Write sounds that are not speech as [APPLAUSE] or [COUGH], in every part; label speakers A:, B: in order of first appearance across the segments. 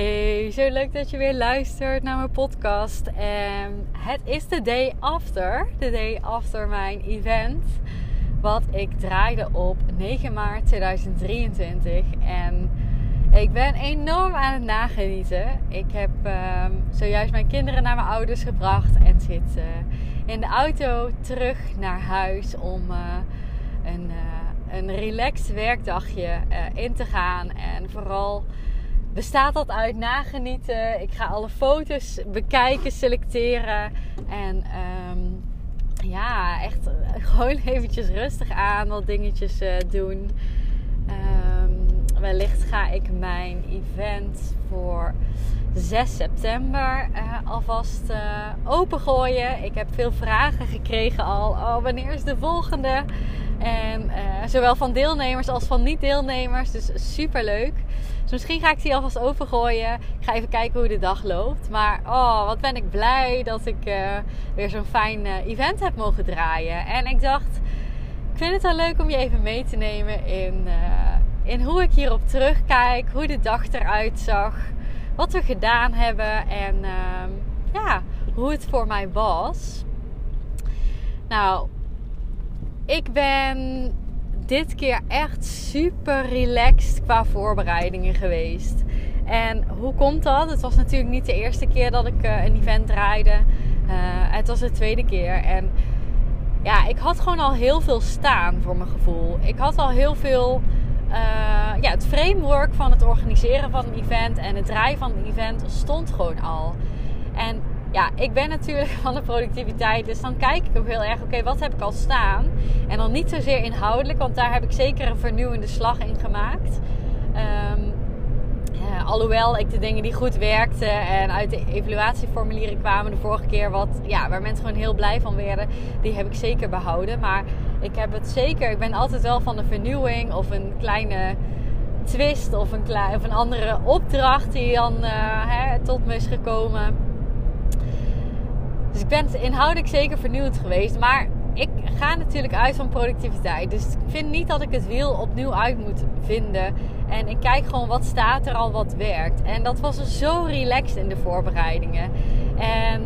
A: Hey, zo leuk dat je weer luistert naar mijn podcast. En het is de day after, de day after mijn event, wat ik draaide op 9 maart 2023. En ik ben enorm aan het nagenieten. Ik heb um, zojuist mijn kinderen naar mijn ouders gebracht en zit uh, in de auto terug naar huis om uh, een, uh, een relaxed werkdagje in te gaan. En vooral bestaat dat uit nagenieten. Ik ga alle foto's bekijken, selecteren. En um, ja, echt gewoon [LAUGHS] eventjes rustig aan wat dingetjes uh, doen. Um, wellicht ga ik mijn event voor 6 september uh, alvast opengooien. Ik heb veel vragen gekregen al. Oh, wanneer is de volgende? En zowel van deelnemers als van niet-deelnemers. Dus super leuk. Dus misschien ga ik die alvast overgooien. Ik ga even kijken hoe de dag loopt. Maar oh, wat ben ik blij dat ik uh, weer zo'n fijn uh, event heb mogen draaien. En ik dacht, ik vind het wel leuk om je even mee te nemen in, in hoe ik hierop terugkijk. Hoe de dag eruit zag. Wat we gedaan hebben. En ehm, ja, hoe het voor mij was. Nou, ik ben dit keer echt super relaxed qua voorbereidingen geweest. En hoe komt dat? Het was natuurlijk niet de eerste keer dat ik uh, een event draaide. Uh, het was de tweede keer. En ja, ik had gewoon al heel veel staan voor mijn gevoel. Ik had al heel veel. Uh, ja, het framework van het organiseren van een event en het draaien van een event stond gewoon al. En ja, ik ben natuurlijk van de productiviteit. Dus dan kijk ik ook heel erg, oké, wat heb ik al staan? En dan niet zozeer inhoudelijk, want daar heb ik zeker een vernieuwende slag in gemaakt. Um, uh, alhoewel ik de dingen die goed werkten en uit de evaluatieformulieren kwamen de vorige keer, wat, ja, waar mensen gewoon heel blij van werden, die heb ik zeker behouden. Maar ik heb het zeker, ik ben altijd wel van een vernieuwing of een kleine twist of een, of een andere opdracht die dan uh, hè, tot me is gekomen dus ik ben inhoudelijk zeker vernieuwd geweest. Maar ik ga natuurlijk uit van productiviteit. Dus ik vind niet dat ik het wiel opnieuw uit moet vinden. En ik kijk gewoon wat staat er al, wat werkt. En dat was zo relaxed in de voorbereidingen. En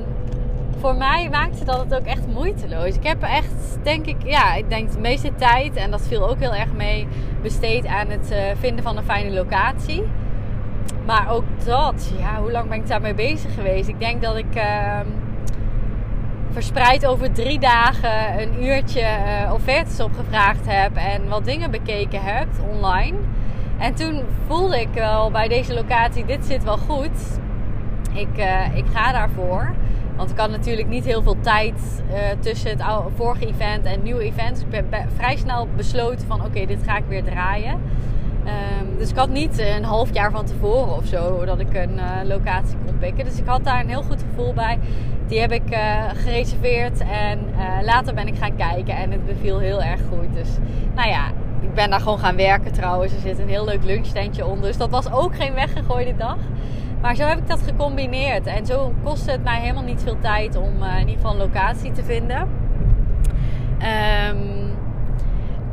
A: voor mij maakte dat het ook echt moeiteloos. Ik heb echt, denk ik, ja, ik denk de meeste tijd, en dat viel ook heel erg mee, besteed aan het uh, vinden van een fijne locatie. Maar ook dat, ja, hoe lang ben ik daarmee bezig geweest? Ik denk dat ik. Uh, verspreid over drie dagen een uurtje uh, offertes opgevraagd heb en wat dingen bekeken heb online. En toen voelde ik wel bij deze locatie, dit zit wel goed. Ik, uh, ik ga daarvoor. Want ik had natuurlijk niet heel veel tijd uh, tussen het vorige event en het nieuwe event. Dus ik ben vrij snel besloten van oké, dit ga ik weer draaien. Um, dus ik had niet een half jaar van tevoren of zo dat ik een uh, locatie Dus ik had daar een heel goed gevoel bij. Die heb ik uh, gereserveerd en uh, later ben ik gaan kijken en het beviel heel erg goed. Dus nou ja, ik ben daar gewoon gaan werken trouwens. Er zit een heel leuk lunchtentje onder. Dus dat was ook geen weggegooide dag. Maar zo heb ik dat gecombineerd. En zo kostte het mij helemaal niet veel tijd om in ieder geval een locatie te vinden. Um,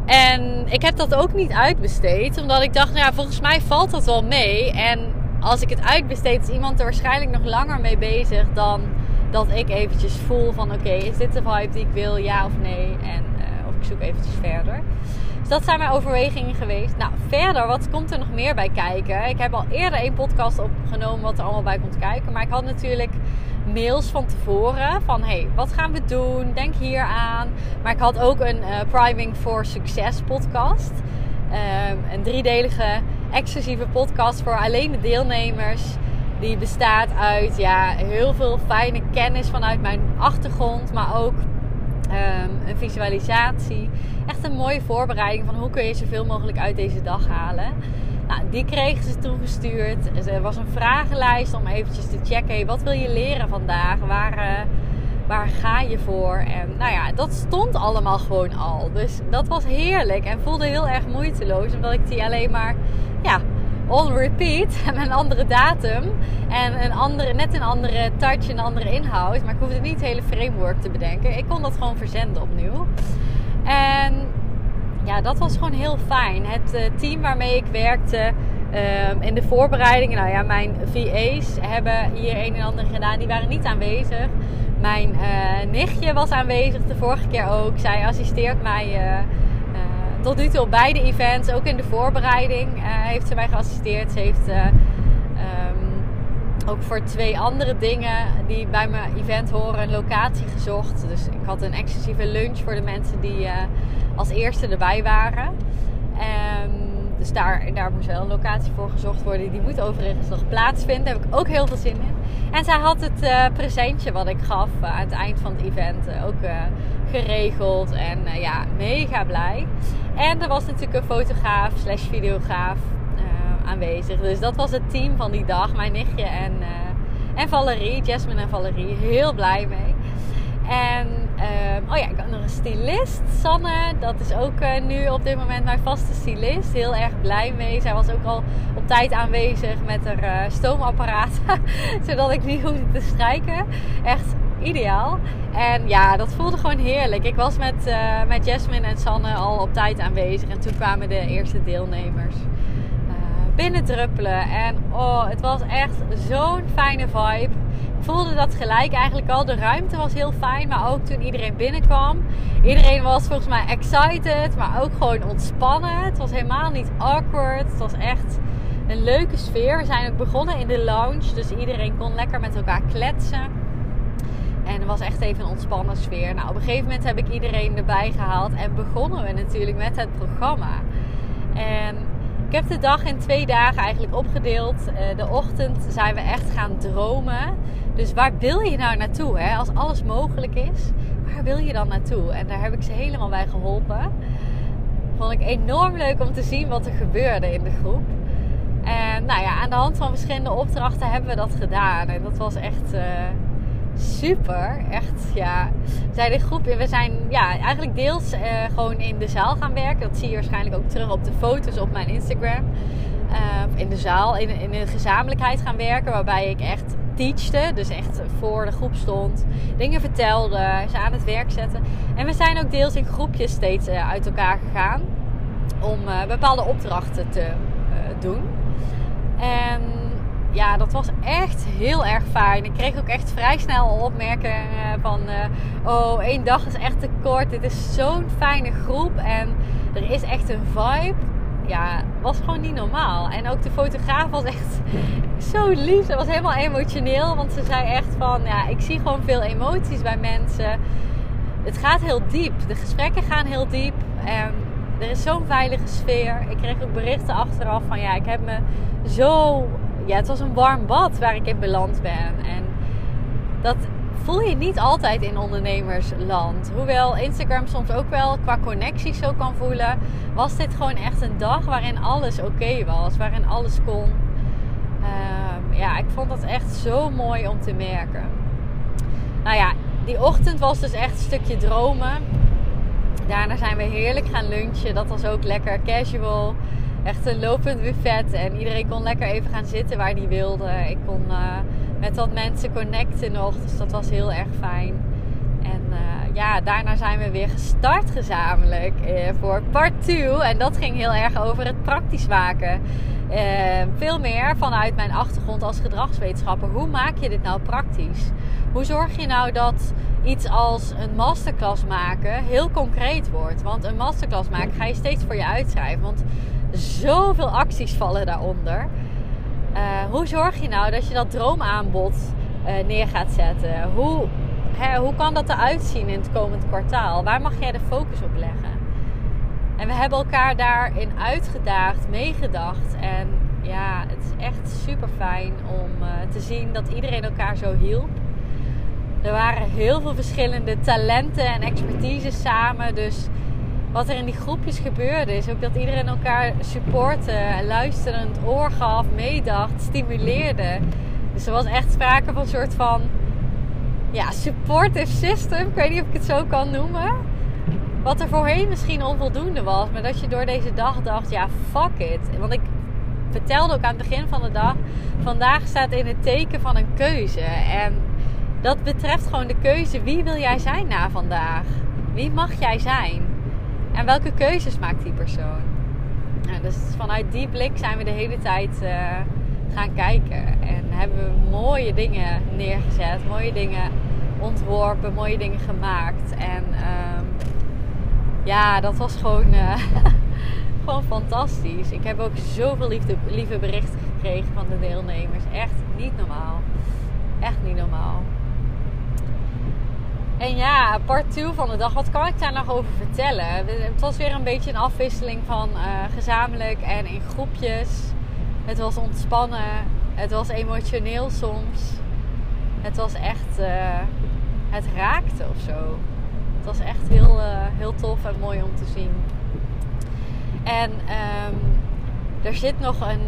A: en ik heb dat ook niet uitbesteed, omdat ik dacht, nou ja, volgens mij valt dat wel mee. En als ik het uitbesteed, is iemand er waarschijnlijk nog langer mee bezig dan dat ik eventjes voel van, oké, is dit de vibe die ik wil, ja of nee? En uh, of ik zoek eventjes verder. Dus dat zijn mijn overwegingen geweest. Nou, verder, wat komt er nog meer bij kijken? Ik heb al eerder een podcast opgenomen wat er allemaal bij komt kijken. Maar ik had natuurlijk mails van tevoren van hey, wat gaan we doen? Denk hier aan. Maar ik had ook een uh, Priming for Success podcast. Um, een driedelige exclusieve podcast voor alleen de deelnemers. Die bestaat uit ja, heel veel fijne kennis vanuit mijn achtergrond, maar ook um, een visualisatie. Echt een mooie voorbereiding van hoe kun je zoveel mogelijk uit deze dag halen. Nou, die kregen ze toegestuurd. Er was een vragenlijst om eventjes te checken. Wat wil je leren vandaag? Waar, uh, waar ga je voor? En nou ja, dat stond allemaal gewoon al. Dus dat was heerlijk en voelde heel erg moeiteloos. Omdat ik die alleen maar, ja, on repeat. [LAUGHS] En een andere datum. En een andere, net een andere touch, een andere inhoud. Maar ik hoefde niet het hele framework te bedenken. Ik kon dat gewoon verzenden opnieuw. En ja, dat was gewoon heel fijn. Het uh, team waarmee ik werkte um, in de voorbereidingen. Nou ja, mijn VA's hebben hier een en ander gedaan. Die waren niet aanwezig. Mijn uh, nichtje was aanwezig de vorige keer ook. Zij assisteert mij uh, tot nu toe op beide events. Ook in de voorbereiding heeft ze mij geassisteerd. Ze heeft um, ook voor twee andere dingen die bij mijn event horen een locatie gezocht. Dus ik had een exclusieve lunch voor de mensen die als eerste erbij waren. Um, dus daar, daar moest wel een locatie voor gezocht worden. Die moet overigens nog plaatsvinden. Daar heb ik ook heel veel zin in. En zij had het uh, presentje wat ik gaf uh, aan het eind van het event uh, ook geregeld. En ja, mega blij. En er was natuurlijk een fotograaf slash videograaf aanwezig. Dus dat was het team van die dag. Mijn nichtje en, en Valerie, Jasmine en Valerie. Heel blij mee. En oh ja, ik had nog een stylist, Sanne. Dat is ook uh, nu op dit moment mijn vaste stylist. Heel erg blij mee. Zij was ook al op tijd aanwezig met haar uh, stoomapparaat. [LAUGHS] zodat ik niet hoefde te strijken. Echt ideaal. En ja, dat voelde gewoon heerlijk. Ik was met, uh, met Jasmine en Sanne al op tijd aanwezig. En toen kwamen de eerste deelnemers binnendruppelen. En oh, het was echt zo'n fijne vibe voelde dat gelijk eigenlijk al. De ruimte was heel fijn, maar ook toen iedereen binnenkwam. Iedereen was volgens mij excited, maar ook gewoon ontspannen. Het was helemaal niet awkward. Het was echt een leuke sfeer. We zijn ook begonnen in de lounge, dus iedereen kon lekker met elkaar kletsen. En er was echt even een ontspannen sfeer. Nou, op een gegeven moment heb ik iedereen erbij gehaald en begonnen we natuurlijk met het programma. En ik heb de dag in twee dagen eigenlijk opgedeeld. Uh, de ochtend zijn we echt gaan dromen. Dus waar wil je nou naartoe? Hè? Als alles mogelijk is, waar wil je dan naartoe? En daar heb ik ze helemaal bij geholpen. Vond ik enorm leuk om te zien wat er gebeurde in de groep. En nou ja, aan de hand van verschillende opdrachten hebben we dat gedaan. En dat was echt uh, super. Echt, ja. We zijn de groep, we zijn ja, eigenlijk deels uh, gewoon in de zaal gaan werken. Dat zie je waarschijnlijk ook terug op de foto's op mijn Instagram. Uh, in de zaal, in, in gezamenlijkheid gaan werken. Waarbij ik echt teachte, dus echt voor de groep stond, dingen vertelde, ze aan het werk zetten. En we zijn ook deels in groepjes steeds uh, uit elkaar gegaan om uh, bepaalde opdrachten te doen. En ja, dat was echt heel erg fijn. Ik kreeg ook echt vrij snel opmerkingen van: oh, één dag is echt te kort. Dit is zo'n fijne groep en er is echt een vibe ja, was gewoon niet normaal. En ook de fotograaf was echt [LAUGHS] zo lief. Ze was helemaal emotioneel. Want ze zei echt van, ja, ik zie gewoon veel emoties bij mensen. Het gaat heel diep. De gesprekken gaan heel diep. En er is zo'n veilige sfeer. Ik kreeg ook berichten achteraf van, ja, ik heb me zo... Ja, het was een warm bad waar ik in beland ben. En dat voel je niet altijd in ondernemersland. Hoewel Instagram soms ook wel qua connecties zo kan voelen, was dit gewoon echt een dag waarin alles oké was, waarin alles kon. Uh, ja, ik vond dat echt zo mooi om te merken. Nou ja, die ochtend was dus echt een stukje dromen. Daarna zijn we heerlijk gaan lunchen. Dat was ook lekker casual. Echt een lopend buffet. En iedereen kon lekker even gaan zitten waar hij wilde. Ik kon uh, met wat mensen connecten nog. Dus dat was heel erg fijn. En uh, ja, daarna zijn we weer gestart gezamenlijk uh, voor part 2. En dat ging heel erg over het praktisch maken. Veel meer vanuit mijn achtergrond als gedragswetenschapper. Hoe maak je dit nou praktisch? Hoe zorg je nou dat iets als een masterclass maken heel concreet wordt? Want een masterclass maken ga je steeds voor je uitschrijven. Want zoveel acties vallen daaronder. Uh, hoe zorg je nou dat je dat droomaanbod uh, neer gaat zetten? Hoe, hè, hoe kan dat eruit zien in het komend kwartaal? Waar mag jij de focus op leggen? En we hebben elkaar daarin uitgedaagd, meegedacht. En ja, het is echt super fijn om uh, te zien dat iedereen elkaar zo hielp. Er waren heel veel verschillende talenten en expertise samen. Dus wat er in die groepjes gebeurde. Is ook dat iedereen elkaar supportte, luisterend oor gaf, meedacht, stimuleerde. Dus er was echt sprake van een soort van ja, supportive system. Ik weet niet of ik het zo kan noemen. Wat er voorheen misschien onvoldoende was. Maar dat je door deze dag dacht, ja, fuck it. Want ik vertelde ook aan het begin van de dag. Vandaag staat in het teken van een keuze. En dat betreft gewoon de keuze. Wie wil jij zijn na vandaag? Wie mag jij zijn? En welke keuzes maakt die persoon? Nou, dus vanuit die blik zijn we de hele tijd uh, gaan kijken. En hebben we mooie dingen neergezet. Mooie dingen ontworpen. Mooie dingen gemaakt. En um, ja, dat was gewoon, uh, [LAUGHS] gewoon fantastisch. Ik heb ook zoveel liefde, lieve berichten gekregen van de deelnemers. Echt niet normaal. Echt niet normaal. En ja, part 2 van de dag, wat kan ik daar nog over vertellen? Het was weer een beetje een afwisseling van uh, gezamenlijk en in groepjes. Het was ontspannen, het was emotioneel soms. Het was echt, uh, het raakte of zo. Het was echt heel, uh, heel tof en mooi om te zien. En um, er zit nog een.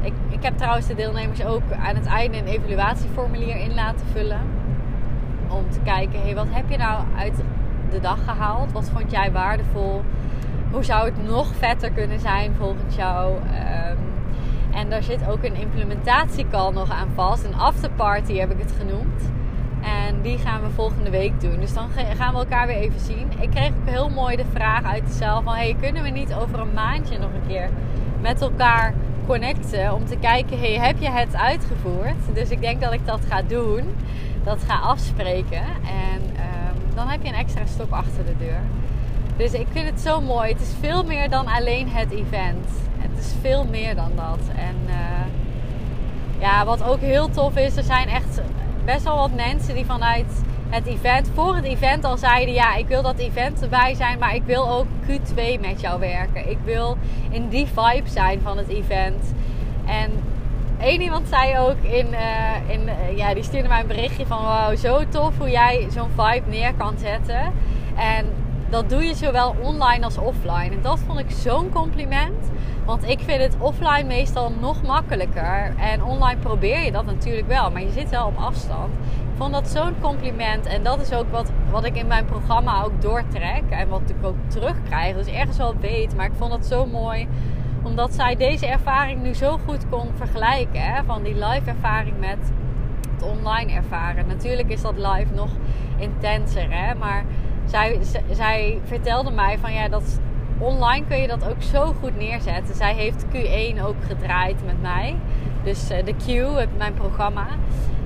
A: ik, ik heb trouwens de deelnemers ook aan het einde een evaluatieformulier in laten vullen om te kijken, hey, wat heb je nou uit de dag gehaald? Wat vond jij waardevol? Hoe zou het nog vetter kunnen zijn volgens jou? Um, en daar zit ook een implementatiecall nog aan vast. Een afterparty heb ik het genoemd. En die gaan we volgende week doen. Dus dan gaan we elkaar weer even zien. Ik kreeg ook heel mooi de vraag uit de zaal van... Hey, kunnen we niet over een maandje nog een keer met elkaar connecten... om te kijken, hey, heb je het uitgevoerd? Dus ik denk dat ik dat ga doen dat ga afspreken. En um, dan heb je een extra stop achter de deur. Dus ik vind het zo mooi. Het is veel meer dan alleen het event. Het is veel meer dan dat. En uh, ja, wat ook heel tof is, er zijn echt best wel wat mensen die vanuit het event, voor het event al zeiden: Ja, ik wil dat event erbij zijn, maar ik wil ook Q2 met jou werken. Ik wil in die vibe zijn van het event. En Eén iemand zei ook in, uh, in uh, ja, die stuurde mij een berichtje van wow, zo tof hoe jij zo'n vibe neer kan zetten. En dat doe je zowel online als offline. En dat vond ik zo'n compliment. Want ik vind het offline meestal nog makkelijker. En online probeer je dat natuurlijk wel, maar je zit wel op afstand. Ik vond dat zo'n compliment. En dat is ook wat, wat ik in mijn programma ook doortrek. En wat ik ook terugkrijg. Dus ergens wel weet. Maar ik vond het zo mooi omdat zij deze ervaring nu zo goed kon vergelijken. Hè? Van die live ervaring met het online ervaren. Natuurlijk is dat live nog intenser. Hè? Maar zij, zij vertelde mij van ja, dat online kun je dat ook zo goed neerzetten. Zij heeft Q1 ook gedraaid met mij. Dus uh, de Q, mijn programma.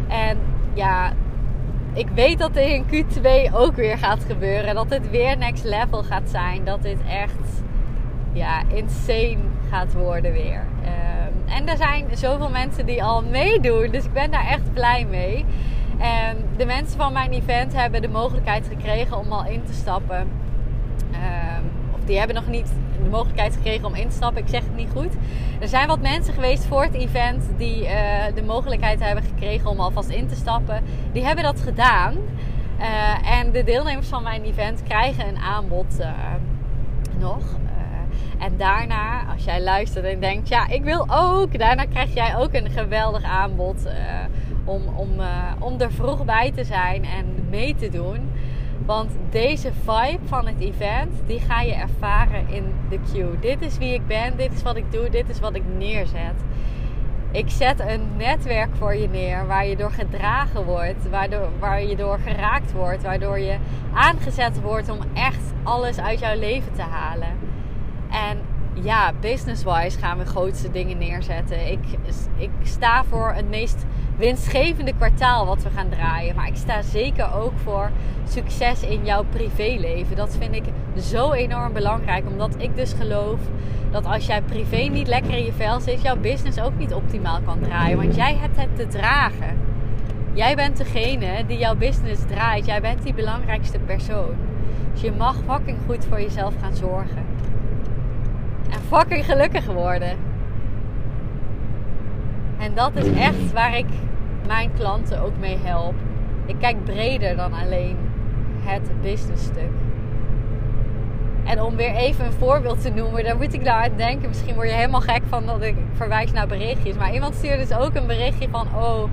A: En ja, ik weet dat dit in Q2 ook weer gaat gebeuren. Dat dit weer next level gaat zijn. Dat dit echt ja, insane gaat worden weer. Ehm, en er zijn zoveel mensen die al meedoen. Dus ik ben daar echt blij mee. En de mensen van mijn event hebben de mogelijkheid gekregen om al in te stappen. Um, of die hebben nog niet de mogelijkheid gekregen om in te stappen. Ik zeg het niet goed. Er zijn wat mensen geweest voor het event die uh, de mogelijkheid hebben gekregen om alvast in te stappen. Die hebben dat gedaan. Uh, en de deelnemers van mijn event krijgen een aanbod uh, nog. En daarna, als jij luistert en denkt, ja, ik wil ook. Daarna krijg jij ook een geweldig aanbod uh, om, om, uh, om er vroeg bij te zijn en mee te doen. Want deze vibe van het event, die ga je ervaren in de queue. Dit is wie ik ben, dit is wat ik doe, dit is wat ik neerzet. Ik zet een netwerk voor je neer waar je door gedragen wordt, waardoor, waar je door geraakt wordt, waardoor je aangezet wordt om echt alles uit jouw leven te halen. Ja, business-wise gaan we grootste dingen neerzetten. Ik, ik sta voor het meest winstgevende kwartaal wat we gaan draaien. Maar ik sta zeker ook voor succes in jouw privéleven. Dat vind ik zo enorm belangrijk. Omdat ik dus geloof dat als jij privé niet lekker in je vel zit, jouw business ook niet optimaal kan draaien. Want jij hebt het te dragen. Jij bent degene die jouw business draait. Jij bent die belangrijkste persoon. Dus je mag fucking goed voor jezelf gaan zorgen en fucking gelukkig worden. En dat is echt waar ik mijn klanten ook mee help. Ik kijk breder dan alleen het business stuk. En om weer even een voorbeeld te noemen, daar moet ik nou aan denken. Misschien word je helemaal gek van dat ik verwijs naar berichtjes. Maar iemand stuurde dus ook een berichtje van: Oh,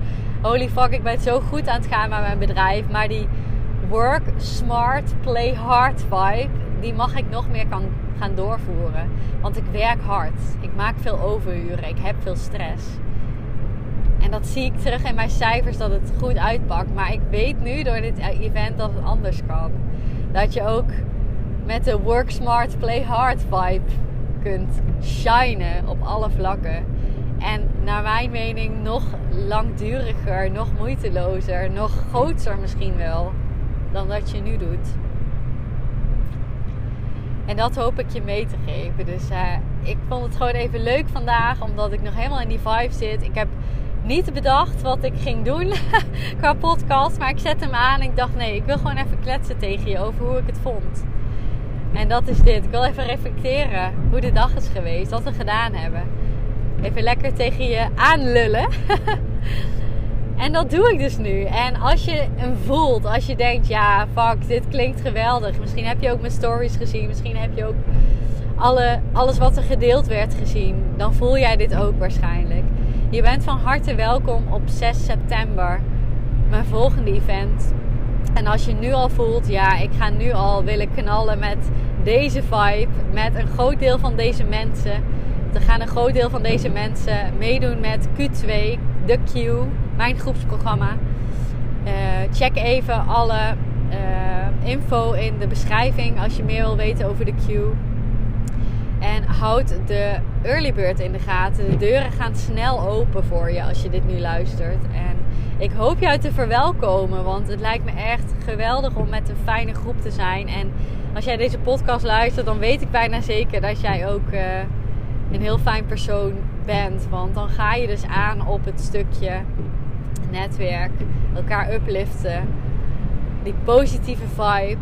A: holy fuck, ik ben zo goed aan het gaan met mijn bedrijf. Maar die work smart, play hard vibe, die mag ik nog meer kan gaan doorvoeren. Want ik werk hard. Ik maak veel overuren. Ik heb veel stress. En dat zie ik terug in mijn cijfers dat het goed uitpakt. Maar ik weet nu door dit event dat het anders kan. Dat je ook met de work smart, play hard vibe kunt shinen op alle vlakken. En naar mijn mening nog langduriger, nog moeitelozer, nog groter misschien wel dan dat je nu doet. En dat hoop ik je mee te geven. Dus uh, ik vond het gewoon even leuk vandaag, omdat ik nog helemaal in die vibe zit. Ik heb niet bedacht wat ik ging doen [LAUGHS] qua podcast, maar ik zet hem aan en ik dacht nee, ik wil gewoon even kletsen tegen je over hoe ik het vond. En dat is dit. Ik wil even reflecteren hoe de dag is geweest, wat we gedaan hebben. Even lekker tegen je aanlullen. [LAUGHS] en dat doe ik dus nu. En als je hem voelt, als je denkt, ja, fuck, dit klinkt geweldig. Misschien heb je ook mijn stories gezien. Misschien heb je ook alle, alles wat er gedeeld werd gezien. Dan voel jij dit ook waarschijnlijk. Je bent van harte welkom op 6 september, mijn volgende event. En als je nu al voelt, ja, ik ga nu al willen knallen met deze vibe, met een groot deel van deze mensen. Dan gaan een groot deel van deze mensen meedoen met Q2, de Q, mijn groepsprogramma. Uh, check even alle uh, info in de beschrijving als je meer wil weten over de Q. En houd de early bird in de gaten. De deuren gaan snel open voor je als je dit nu luistert. En ik hoop jou te verwelkomen, want het lijkt me echt geweldig om met een fijne groep te zijn. En als jij deze podcast luistert, dan weet ik bijna zeker dat jij ook uh, een heel fijn persoon bent. Want dan ga je dus aan op het stukje netwerk, elkaar upliften, die positieve vibe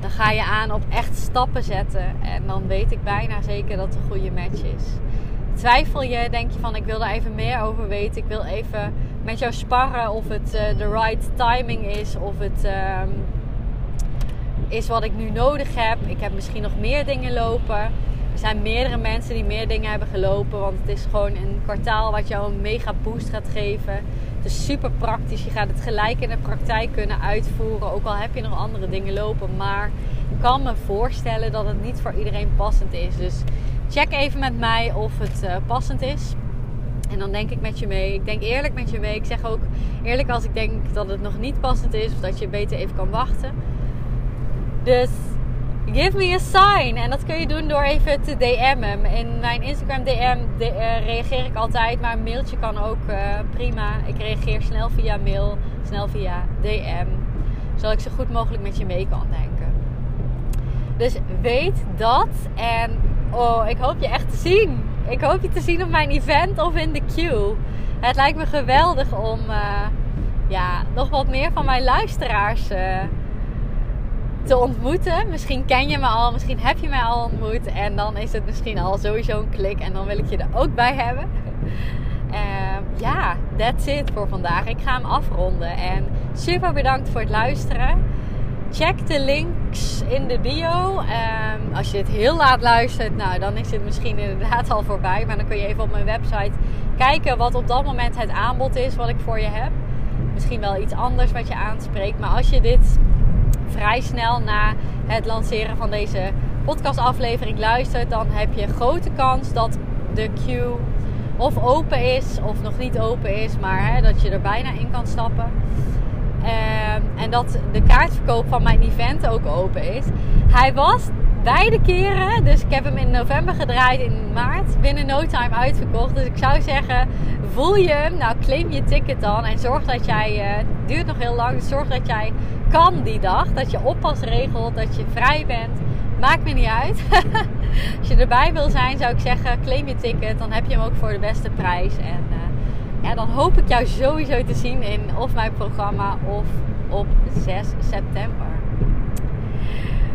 A: dan ga je aan op echt stappen zetten. En dan weet ik bijna zeker dat het een goede match is. Twijfel je, denk je van ik wil daar even meer over weten. Ik wil even met jou sparren of het uh, de right timing is. Of het uh, is wat ik nu nodig heb. Ik heb misschien nog meer dingen lopen. Er zijn meerdere mensen die meer dingen hebben gelopen. Want het is gewoon een kwartaal wat jou een mega boost gaat geven. Het is super praktisch. Je gaat het gelijk in de praktijk kunnen uitvoeren. Ook al heb je nog andere dingen lopen. Maar ik kan me voorstellen dat het niet voor iedereen passend is. Dus check even met mij of het uh, passend is. En dan denk ik met je mee. Ik denk eerlijk met je mee. Ik zeg ook eerlijk als ik denk dat het nog niet passend is. Of dat je beter even kan wachten. Dus give me a sign. En dat kun je doen door even te DM'en. In mijn Instagram DM eh, reageer ik altijd, maar een mailtje kan ook uh, prima. Ik reageer snel via mail, snel via DM. Zodat ik zo goed mogelijk met je mee kan denken. Dus weet dat. En oh, ik hoop je echt te zien. Ik hoop je te zien op mijn event of in de queue. Het lijkt me geweldig om uh, ja, nog wat meer van mijn luisteraars te ontmoeten. Misschien ken je me al, misschien heb je mij al ontmoet. En dan is het misschien al sowieso een klik. En dan wil ik je er ook bij hebben. Uh, [LAUGHS] ja, that's it voor vandaag. Ik ga hem afronden. En super bedankt voor het luisteren. Check de links in de bio. Um, als je dit heel laat luistert, nou dan is het misschien inderdaad al voorbij. Maar dan kun je even op mijn website kijken wat op dat moment het aanbod is wat ik voor je heb. Misschien wel iets anders wat je aanspreekt. Maar als je dit vrij snel na het lanceren van deze podcastaflevering luistert, dan heb je grote kans dat de queue of open is of nog niet open is, maar hè, dat je er bijna in kan stappen. Um, en dat de kaartverkoop van mijn event ook open is. Hij was beide keren, dus ik heb hem in november gedraaid, in maart, binnen no time uitverkocht. Dus ik zou zeggen, voel je hem, nou claim je ticket dan en zorg dat jij, uh, het duurt nog heel lang, dus zorg dat jij kan die dag. Dat je oppas regelt, dat je vrij bent. Maakt me niet uit. [LAUGHS] Als je erbij wil zijn, zou ik zeggen, claim je ticket. Dan heb je hem ook voor de beste prijs. En uh, ja, dan hoop ik jou sowieso te zien in of mijn programma of op 6 september.